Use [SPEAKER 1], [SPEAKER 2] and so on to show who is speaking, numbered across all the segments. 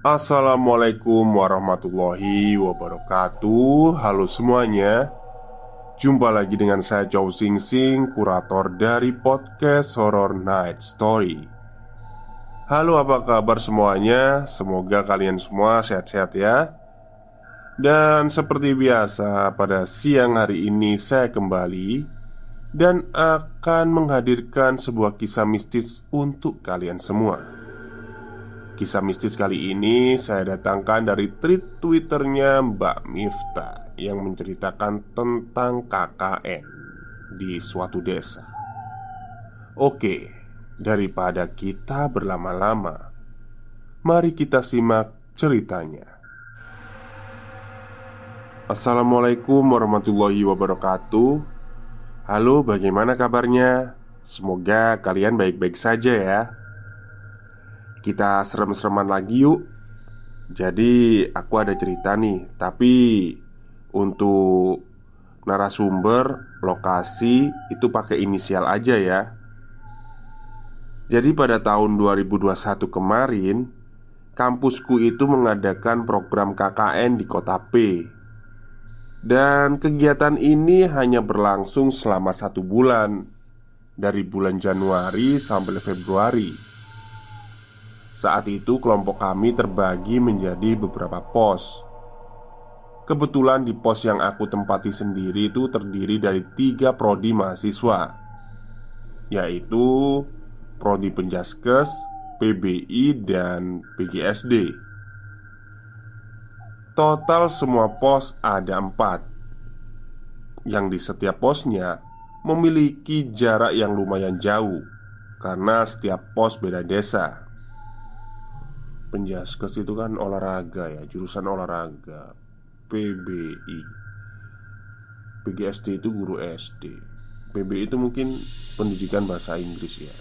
[SPEAKER 1] Assalamualaikum warahmatullahi wabarakatuh. Halo semuanya. Jumpa lagi dengan saya Chow Sing Sing Kurator dari podcast Horror Night Story. Halo apa kabar semuanya? Semoga kalian semua sehat-sehat ya. Dan seperti biasa pada siang hari ini saya kembali Dan akan menghadirkan sebuah kisah mistis untuk kalian semua Kisah mistis kali ini saya datangkan dari tweet twitternya Mbak Mifta Yang menceritakan tentang KKN di suatu desa. Oke, daripada kita berlama-lama Mari kita simak ceritanya. Assalamualaikum warahmatullahi wabarakatuh. Halo, bagaimana kabarnya? Semoga kalian baik-baik saja ya kita serem-sereman lagi yuk. Jadi aku ada cerita nih. Tapi Untuk Narasumber Lokasi Itu pakai inisial aja ya. Jadi pada tahun 2021 kemarin Kampusku itu mengadakan program KKN di kota P. Dan kegiatan ini hanya berlangsung selama satu bulan. Dari bulan Januari sampai Februari saat itu kelompok kami terbagi menjadi beberapa pos. Kebetulan di pos yang aku tempati sendiri itu terdiri dari tiga prodi mahasiswa Yaitu Prodi Penjaskes, PBI, dan PGSD Total semua pos ada empat Yang di setiap posnya memiliki jarak yang lumayan jauh Karena setiap pos beda desa Penjaskes itu kan olahraga ya Jurusan olahraga PBI PGSD itu guru SD PBI itu mungkin pendidikan bahasa Inggris ya.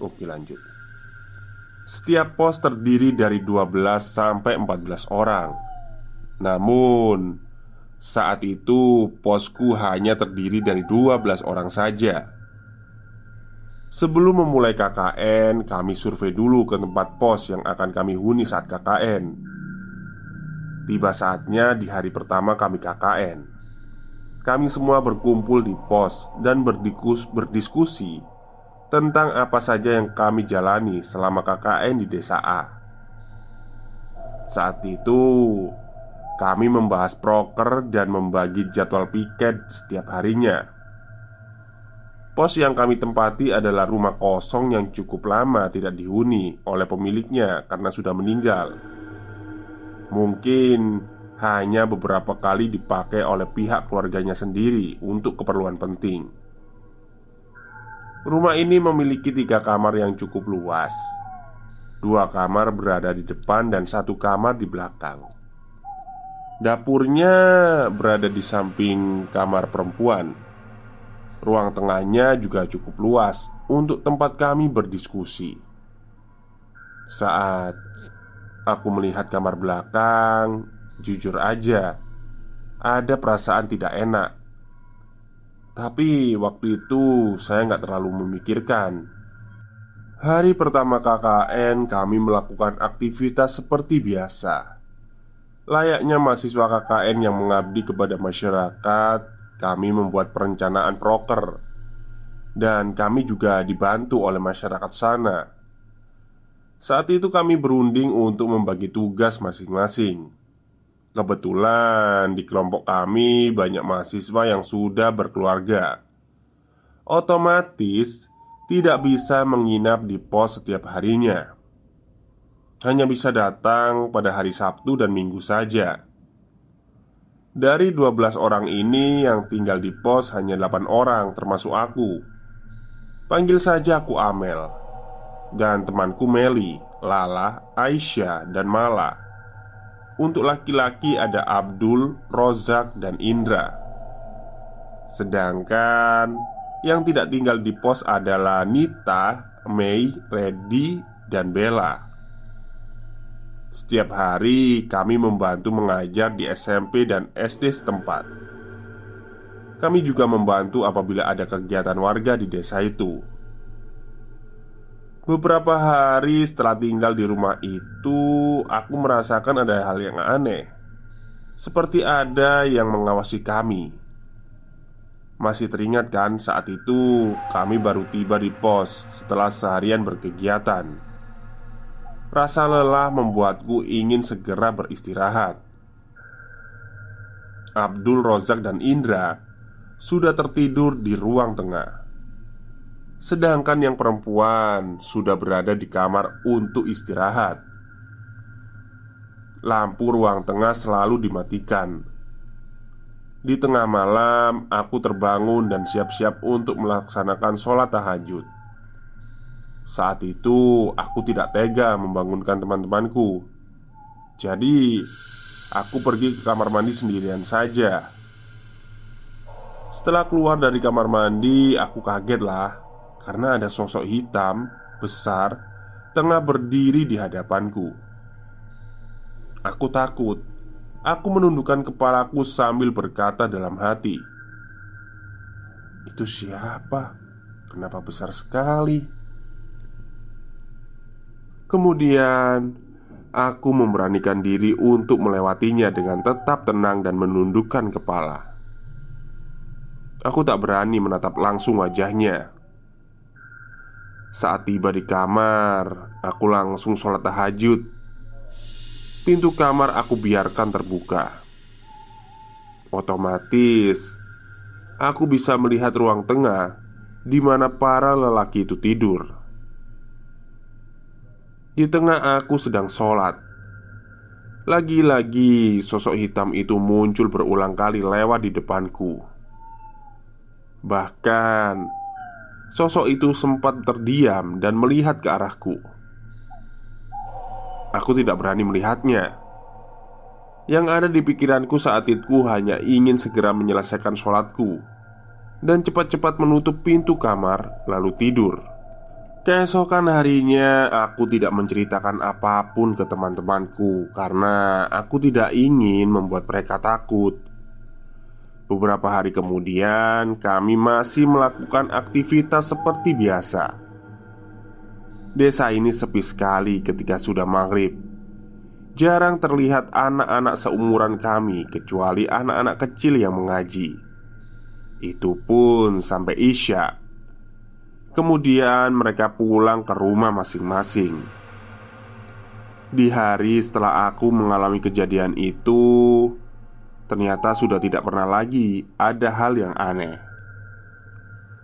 [SPEAKER 1] Oke lanjut. Setiap pos terdiri dari 12 sampai 14 orang. Namun Saat itu posku hanya terdiri dari 12 orang saja Sebelum memulai KKN, kami survei dulu ke tempat pos yang akan kami huni saat KKN. Tiba saatnya di hari pertama kami KKN. Kami semua berkumpul di pos dan berdikus, berdiskusi tentang apa saja yang kami jalani selama KKN di desa A. Saat itu, kami membahas proker dan membagi jadwal piket setiap harinya. Pos yang kami tempati adalah rumah kosong yang cukup lama tidak dihuni oleh pemiliknya karena sudah meninggal. Mungkin hanya beberapa kali dipakai oleh pihak keluarganya sendiri untuk keperluan penting. Rumah ini memiliki tiga kamar yang cukup luas. Dua kamar berada di depan dan satu kamar di belakang. Dapurnya berada di samping kamar perempuan Ruang tengahnya juga cukup luas untuk tempat kami berdiskusi. Saat aku melihat kamar belakang, jujur aja, ada perasaan tidak enak. Tapi waktu itu saya nggak terlalu memikirkan. Hari pertama KKN kami melakukan aktivitas seperti biasa Layaknya mahasiswa KKN yang mengabdi kepada masyarakat kami membuat perencanaan proker. Dan kami juga dibantu oleh masyarakat sana. Saat itu kami berunding untuk membagi tugas masing-masing. Kebetulan di kelompok kami banyak mahasiswa yang sudah berkeluarga. Otomatis tidak bisa menginap di pos setiap harinya. Hanya bisa datang pada hari Sabtu dan Minggu saja dari 12 orang ini yang tinggal di pos hanya 8 orang termasuk aku. Panggil saja aku Amel Dan temanku Meli, Lala, Aisyah, dan Mala. Untuk laki-laki ada Abdul, Rozak, dan Indra. Sedangkan yang tidak tinggal di pos adalah Nita, Mei, Reddy, dan Bella setiap hari kami membantu mengajar di SMP dan SD setempat. Kami juga membantu apabila ada kegiatan warga di desa itu. Beberapa hari setelah tinggal di rumah itu, aku merasakan ada hal yang aneh, seperti ada yang mengawasi kami. Masih teringat kan, saat itu kami baru tiba di pos setelah seharian berkegiatan. Rasa lelah membuatku ingin segera beristirahat. Abdul Rozak dan Indra sudah tertidur di ruang tengah. Sedangkan yang perempuan sudah berada di kamar untuk istirahat. Lampu ruang tengah selalu dimatikan. Di tengah malam, aku terbangun dan siap-siap untuk melaksanakan sholat tahajud. Saat itu aku tidak tega membangunkan teman-temanku Jadi aku pergi ke kamar mandi sendirian saja Setelah keluar dari kamar mandi aku kaget lah Karena ada sosok hitam besar Tengah berdiri di hadapanku Aku takut Aku menundukkan kepalaku sambil berkata dalam hati Itu siapa? Kenapa besar sekali? Kemudian aku memberanikan diri untuk melewatinya dengan tetap tenang dan menundukkan kepala. Aku tak berani menatap langsung wajahnya. Saat tiba di kamar, aku langsung sholat tahajud. Pintu kamar aku biarkan terbuka. Otomatis, aku bisa melihat ruang tengah di mana para lelaki itu tidur. Di tengah aku sedang sholat Lagi-lagi sosok hitam itu muncul berulang kali lewat di depanku. Bahkan Sosok itu sempat terdiam dan melihat ke arahku. Aku tidak berani melihatnya. Yang ada di pikiranku saat itu hanya ingin segera menyelesaikan sholatku Dan cepat-cepat menutup pintu kamar lalu tidur Keesokan harinya, aku tidak menceritakan apa pun ke teman-temanku karena aku tidak ingin membuat mereka takut. Beberapa hari kemudian, kami masih melakukan aktivitas seperti biasa. Desa ini sepi sekali ketika sudah maghrib. Jarang terlihat anak-anak seumuran kami, kecuali anak-anak kecil yang mengaji. Itu pun sampai Isya Kemudian mereka pulang ke rumah masing-masing. Di hari setelah aku mengalami kejadian itu, ternyata sudah tidak pernah lagi ada hal yang aneh.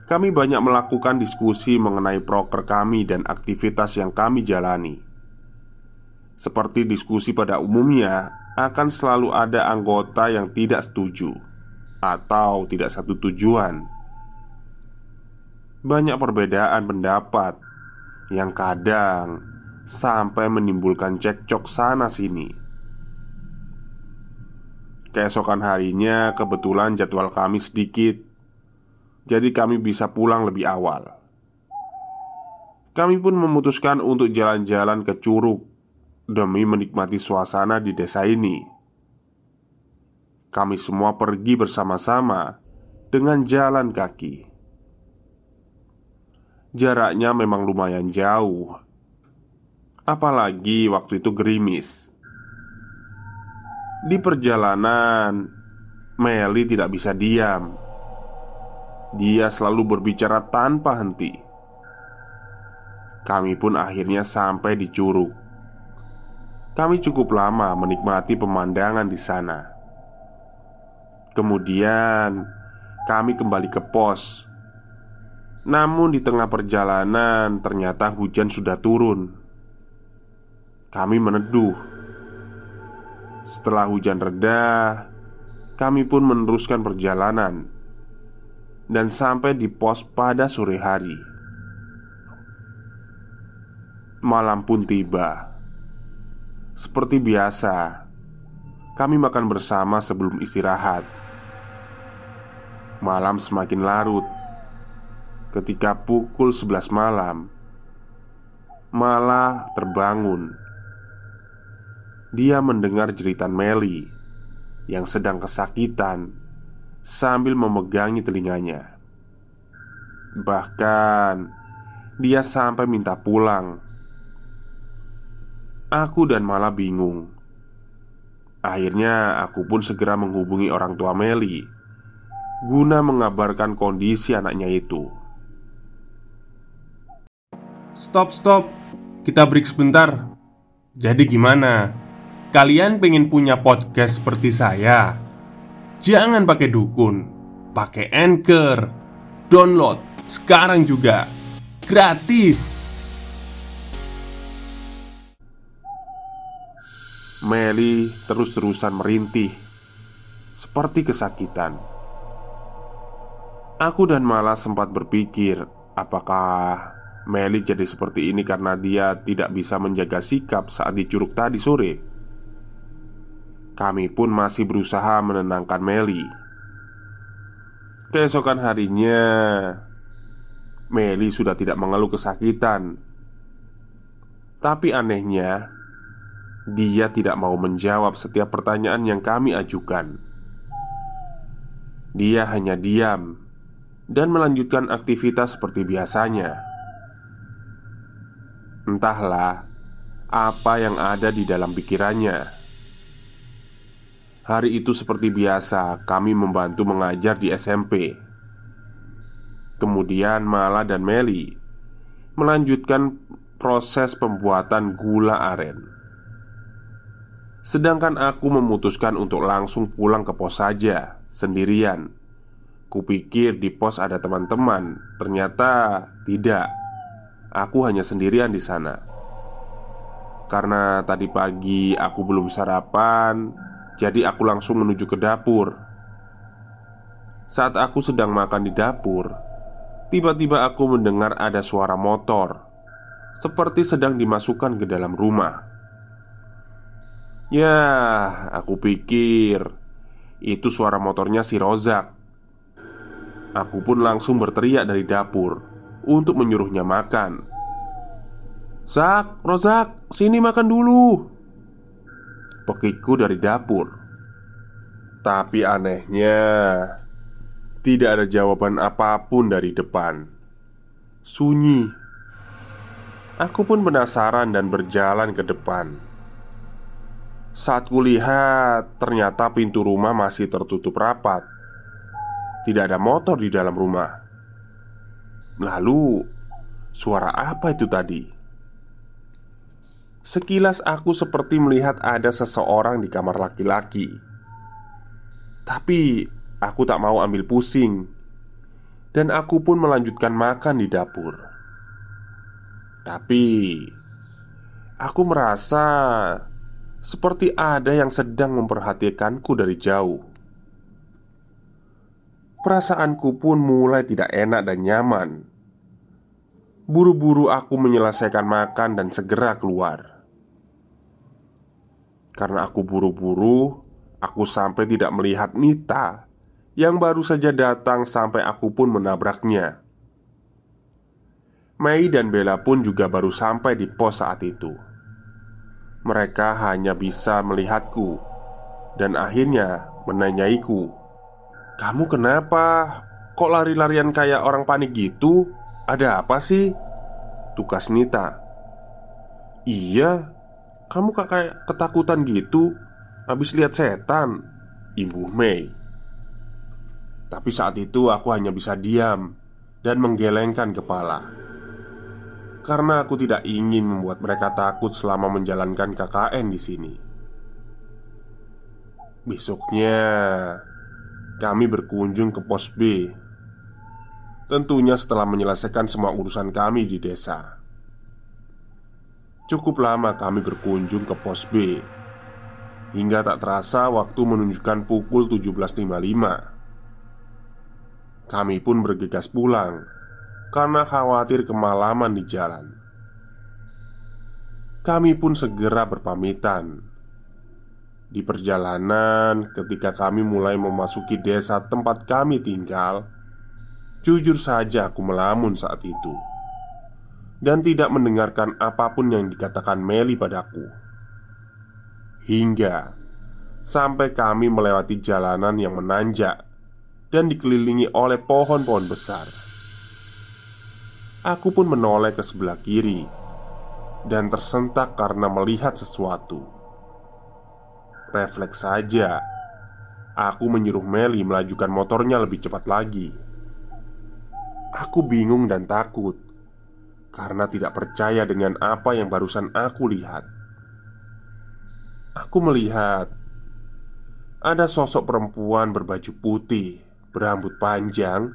[SPEAKER 1] Kami banyak melakukan diskusi mengenai proker kami dan aktivitas yang kami jalani. Seperti diskusi pada umumnya, akan selalu ada anggota yang tidak setuju atau tidak satu tujuan banyak perbedaan pendapat yang kadang sampai menimbulkan cekcok sana-sini. Keesokan harinya, kebetulan jadwal kami sedikit, jadi kami bisa pulang lebih awal. Kami pun memutuskan untuk jalan-jalan ke Curug demi menikmati suasana di desa ini. Kami semua pergi bersama-sama dengan jalan kaki. Jaraknya memang lumayan jauh Apalagi waktu itu gerimis Di perjalanan Meli tidak bisa diam dia selalu berbicara tanpa henti. Kami pun akhirnya sampai di Curug. Kami cukup lama menikmati pemandangan di sana. Kemudian, kami kembali ke pos. Namun, di tengah perjalanan, ternyata hujan sudah turun. Kami meneduh. Setelah hujan reda, kami pun meneruskan perjalanan dan sampai di pos pada sore hari. Malam pun tiba. Seperti biasa, kami makan bersama sebelum istirahat. Malam semakin larut. Ketika pukul 11 malam, malah terbangun. Dia mendengar jeritan Meli yang sedang kesakitan sambil memegangi telinganya. Bahkan dia sampai minta pulang. Aku dan malah bingung. Akhirnya aku pun segera menghubungi orang tua Meli guna mengabarkan kondisi anaknya itu.
[SPEAKER 2] Stop, stop. Kita break sebentar. Jadi gimana? Kalian pengen punya podcast seperti saya? Jangan pakai dukun, pakai anchor, download sekarang juga gratis.
[SPEAKER 1] Meli terus-terusan merintih seperti kesakitan. Aku dan Mala sempat berpikir, apakah Meli jadi seperti ini karena dia tidak bisa menjaga sikap saat di curug tadi sore. Kami pun masih berusaha menenangkan Meli. Keesokan harinya, Meli sudah tidak mengeluh kesakitan. Tapi anehnya, dia tidak mau menjawab setiap pertanyaan yang kami ajukan. Dia hanya diam dan melanjutkan aktivitas seperti biasanya. Entahlah apa yang ada di dalam pikirannya. Hari itu seperti biasa, kami membantu mengajar di SMP. Kemudian Mala dan Meli melanjutkan proses pembuatan gula aren. Sedangkan aku memutuskan untuk langsung pulang ke pos saja, sendirian. Kupikir di pos ada teman-teman, ternyata tidak. Aku hanya sendirian di sana. Karena tadi pagi aku belum sarapan, jadi aku langsung menuju ke dapur. Saat aku sedang makan di dapur Tiba-tiba aku mendengar ada suara motor Seperti sedang dimasukkan ke dalam rumah. Ya, aku pikir Itu suara motornya si Rozak. Aku pun langsung berteriak dari dapur Untuk menyuruhnya makan. Zak, Rozak, sini makan dulu Pekiku dari dapur. Tapi anehnya Tidak ada jawaban apa pun dari depan. Sunyi. Aku pun penasaran dan berjalan ke depan. Saat kulihat Ternyata pintu rumah masih tertutup rapat. Tidak ada motor di dalam rumah Lalu Suara apa itu tadi? Sekilas aku seperti melihat ada seseorang di kamar laki-laki. Tapi aku tak mau ambil pusing. Dan aku pun melanjutkan makan di dapur. Tapi Aku merasa Seperti ada yang sedang memperhatikanku dari jauh. Perasaanku pun mulai tidak enak dan nyaman Buru-buru aku menyelesaikan makan dan segera keluar. Karena aku buru-buru, aku sampai tidak melihat Nita yang baru saja datang sampai aku pun menabraknya. Mei dan Bella pun juga baru sampai di pos saat itu. Mereka hanya bisa melihatku dan akhirnya menanyaiku, "Kamu kenapa? Kok lari-larian kayak orang panik gitu? Ada apa sih?" Tukas Nita. "Iya, kamu kak kayak ketakutan gitu? Habis lihat setan Ibu Mei. Tapi saat itu aku hanya bisa diam dan menggelengkan kepala. Karena aku tidak ingin membuat mereka takut selama menjalankan KKN di sini. Besoknya Kami berkunjung ke pos B Tentunya setelah menyelesaikan semua urusan kami di desa Cukup lama kami berkunjung ke pos B Hingga tak terasa waktu menunjukkan pukul 17.55 kami pun bergegas pulang karena khawatir kemalaman di jalan. Kami pun segera berpamitan. Di perjalanan, ketika kami mulai memasuki desa tempat kami tinggal, jujur saja aku melamun saat itu dan tidak mendengarkan apa pun yang dikatakan Meli padaku. Hingga sampai kami melewati jalanan yang menanjak dan dikelilingi oleh pohon-pohon besar. Aku pun menoleh ke sebelah kiri dan tersentak karena melihat sesuatu. Refleks saja, aku menyuruh Meli melajukan motornya lebih cepat lagi. Aku bingung dan takut karena tidak percaya dengan apa yang barusan aku lihat. Aku melihat ada sosok perempuan berbaju putih berambut panjang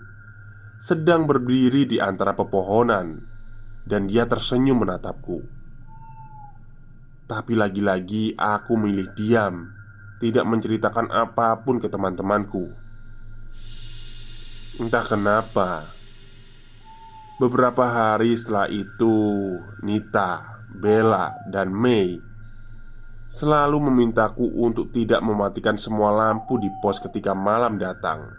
[SPEAKER 1] sedang berdiri di antara pepohonan dan dia tersenyum menatapku. Tapi lagi-lagi aku milih diam, tidak menceritakan apa pun ke teman-temanku. Entah kenapa, beberapa hari setelah itu, Nita, Bella, dan Mei selalu memintaku untuk tidak mematikan semua lampu di pos ketika malam datang.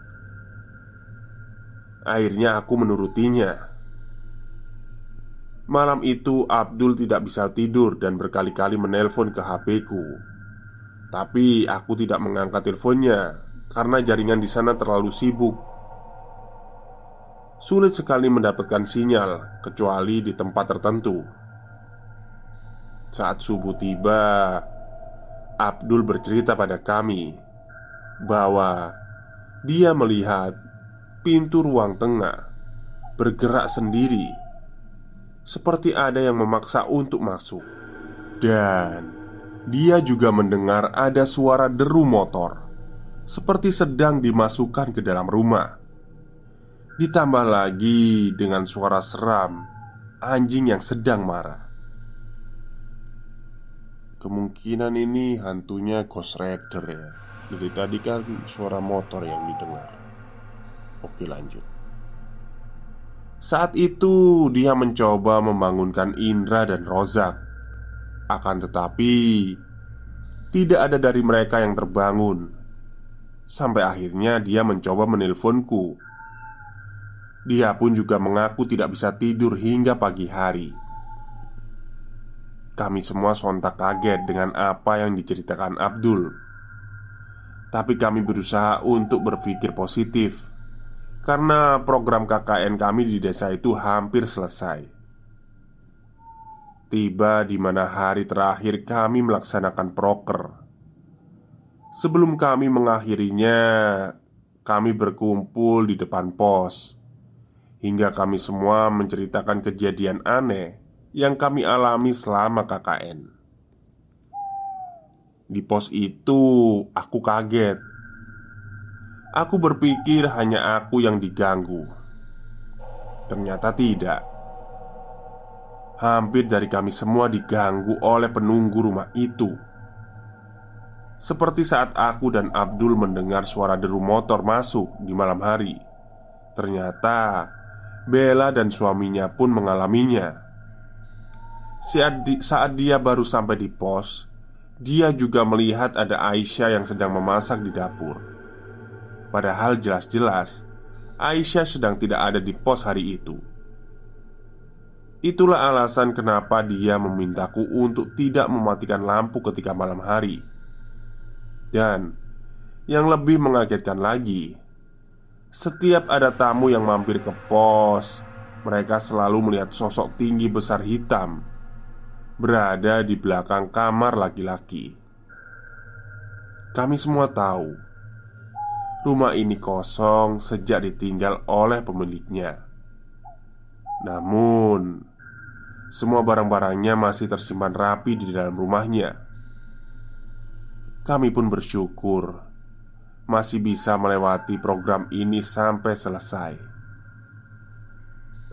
[SPEAKER 1] Akhirnya aku menurutinya. Malam itu Abdul tidak bisa tidur dan berkali-kali menelpon ke HP-ku. Tapi aku tidak mengangkat teleponnya karena jaringan di sana terlalu sibuk. Sulit sekali mendapatkan sinyal kecuali di tempat tertentu. Saat subuh tiba, Abdul bercerita pada kami bahwa dia melihat pintu ruang tengah bergerak sendiri, seperti ada yang memaksa untuk masuk, dan dia juga mendengar ada suara deru motor, seperti sedang dimasukkan ke dalam rumah. Ditambah lagi dengan suara seram anjing yang sedang marah. Kemungkinan ini hantunya Ghost Rider ya. Jadi tadi kan suara motor yang didengar. Oke lanjut. Saat itu dia mencoba membangunkan Indra dan Rozak. Akan tetapi Tidak ada dari mereka yang terbangun. Sampai akhirnya dia mencoba menelponku Dia pun juga mengaku tidak bisa tidur hingga pagi hari Kami semua sontak kaget dengan apa yang diceritakan Abdul Tapi kami berusaha untuk berpikir positif karena program KKN kami di desa itu hampir selesai. Tiba di mana hari terakhir kami melaksanakan proker. Sebelum kami mengakhirinya, kami berkumpul di depan pos hingga kami semua menceritakan kejadian aneh yang kami alami selama KKN. Di pos itu, aku kaget Aku berpikir hanya aku yang diganggu. Ternyata tidak. Hampir dari kami semua diganggu oleh penunggu rumah itu. Seperti saat aku dan Abdul mendengar suara deru motor masuk di malam hari. Ternyata Bella dan suaminya pun mengalaminya. Saat, di, saat dia baru sampai di pos, dia juga melihat ada Aisyah yang sedang memasak di dapur. Padahal jelas-jelas Aisyah sedang tidak ada di pos hari itu. Itulah alasan kenapa dia memintaku untuk tidak mematikan lampu ketika malam hari. Dan yang lebih mengagetkan lagi, setiap ada tamu yang mampir ke pos, mereka selalu melihat sosok tinggi besar hitam berada di belakang kamar laki-laki. Kami semua tahu Rumah ini kosong sejak ditinggal oleh pemiliknya. Namun, semua barang-barangnya masih tersimpan rapi di dalam rumahnya. Kami pun bersyukur masih bisa melewati program ini sampai selesai.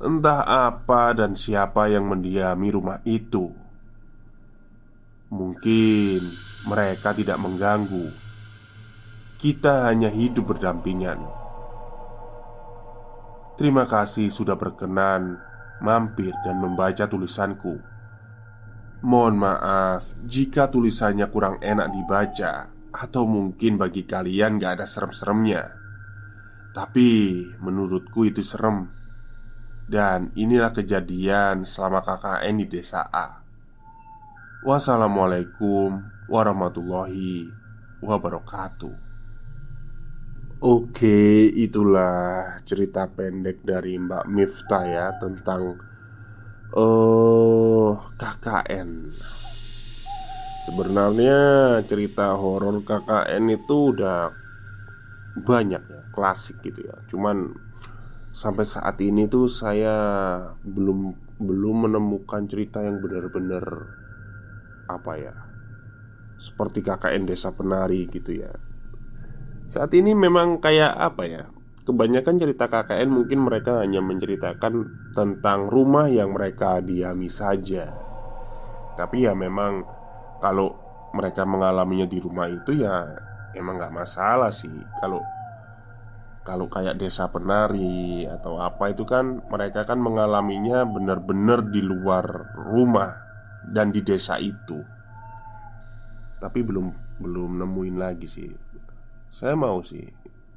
[SPEAKER 1] Entah apa dan siapa yang mendiami rumah itu. Mungkin mereka tidak mengganggu. Kita hanya hidup berdampingan. Terima kasih sudah berkenan mampir dan membaca tulisanku. Mohon maaf jika tulisannya kurang enak dibaca Atau mungkin bagi kalian gak ada serem-seremnya. Tapi menurutku itu serem. Dan inilah kejadian selama KKN di desa A. Wassalamualaikum warahmatullahi wabarakatuh. Oke, itulah cerita pendek dari Mbak Miftah ya tentang Oh, KKN. Sebenarnya cerita horor KKN itu udah banyak ya, klasik gitu ya. Cuman sampai saat ini tuh saya belum belum menemukan cerita yang benar-benar apa ya? Seperti KKN Desa Penari gitu ya. Saat ini memang kayak apa ya? Kebanyakan cerita KKN mungkin mereka hanya menceritakan tentang rumah yang mereka diami saja Tapi ya memang kalau mereka mengalaminya di rumah itu ya emang nggak masalah sih. Kalau kalau kayak desa penari atau apa itu kan mereka kan mengalaminya benar-benar di luar rumah dan di desa itu. Tapi belum belum nemuin lagi sih. Saya mau sih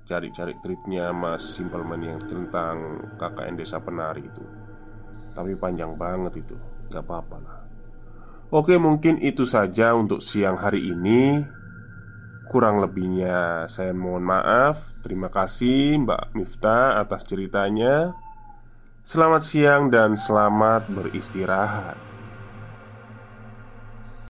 [SPEAKER 1] cari-cari tweetnya Mas Simpleman yang tentang KKN Desa Penari itu. Tapi panjang banget itu Gak apa-apa lah Oke mungkin itu saja untuk siang hari ini. Kurang lebihnya saya mohon maaf. Terima kasih Mbak Miftah atas ceritanya. Selamat siang dan selamat beristirahat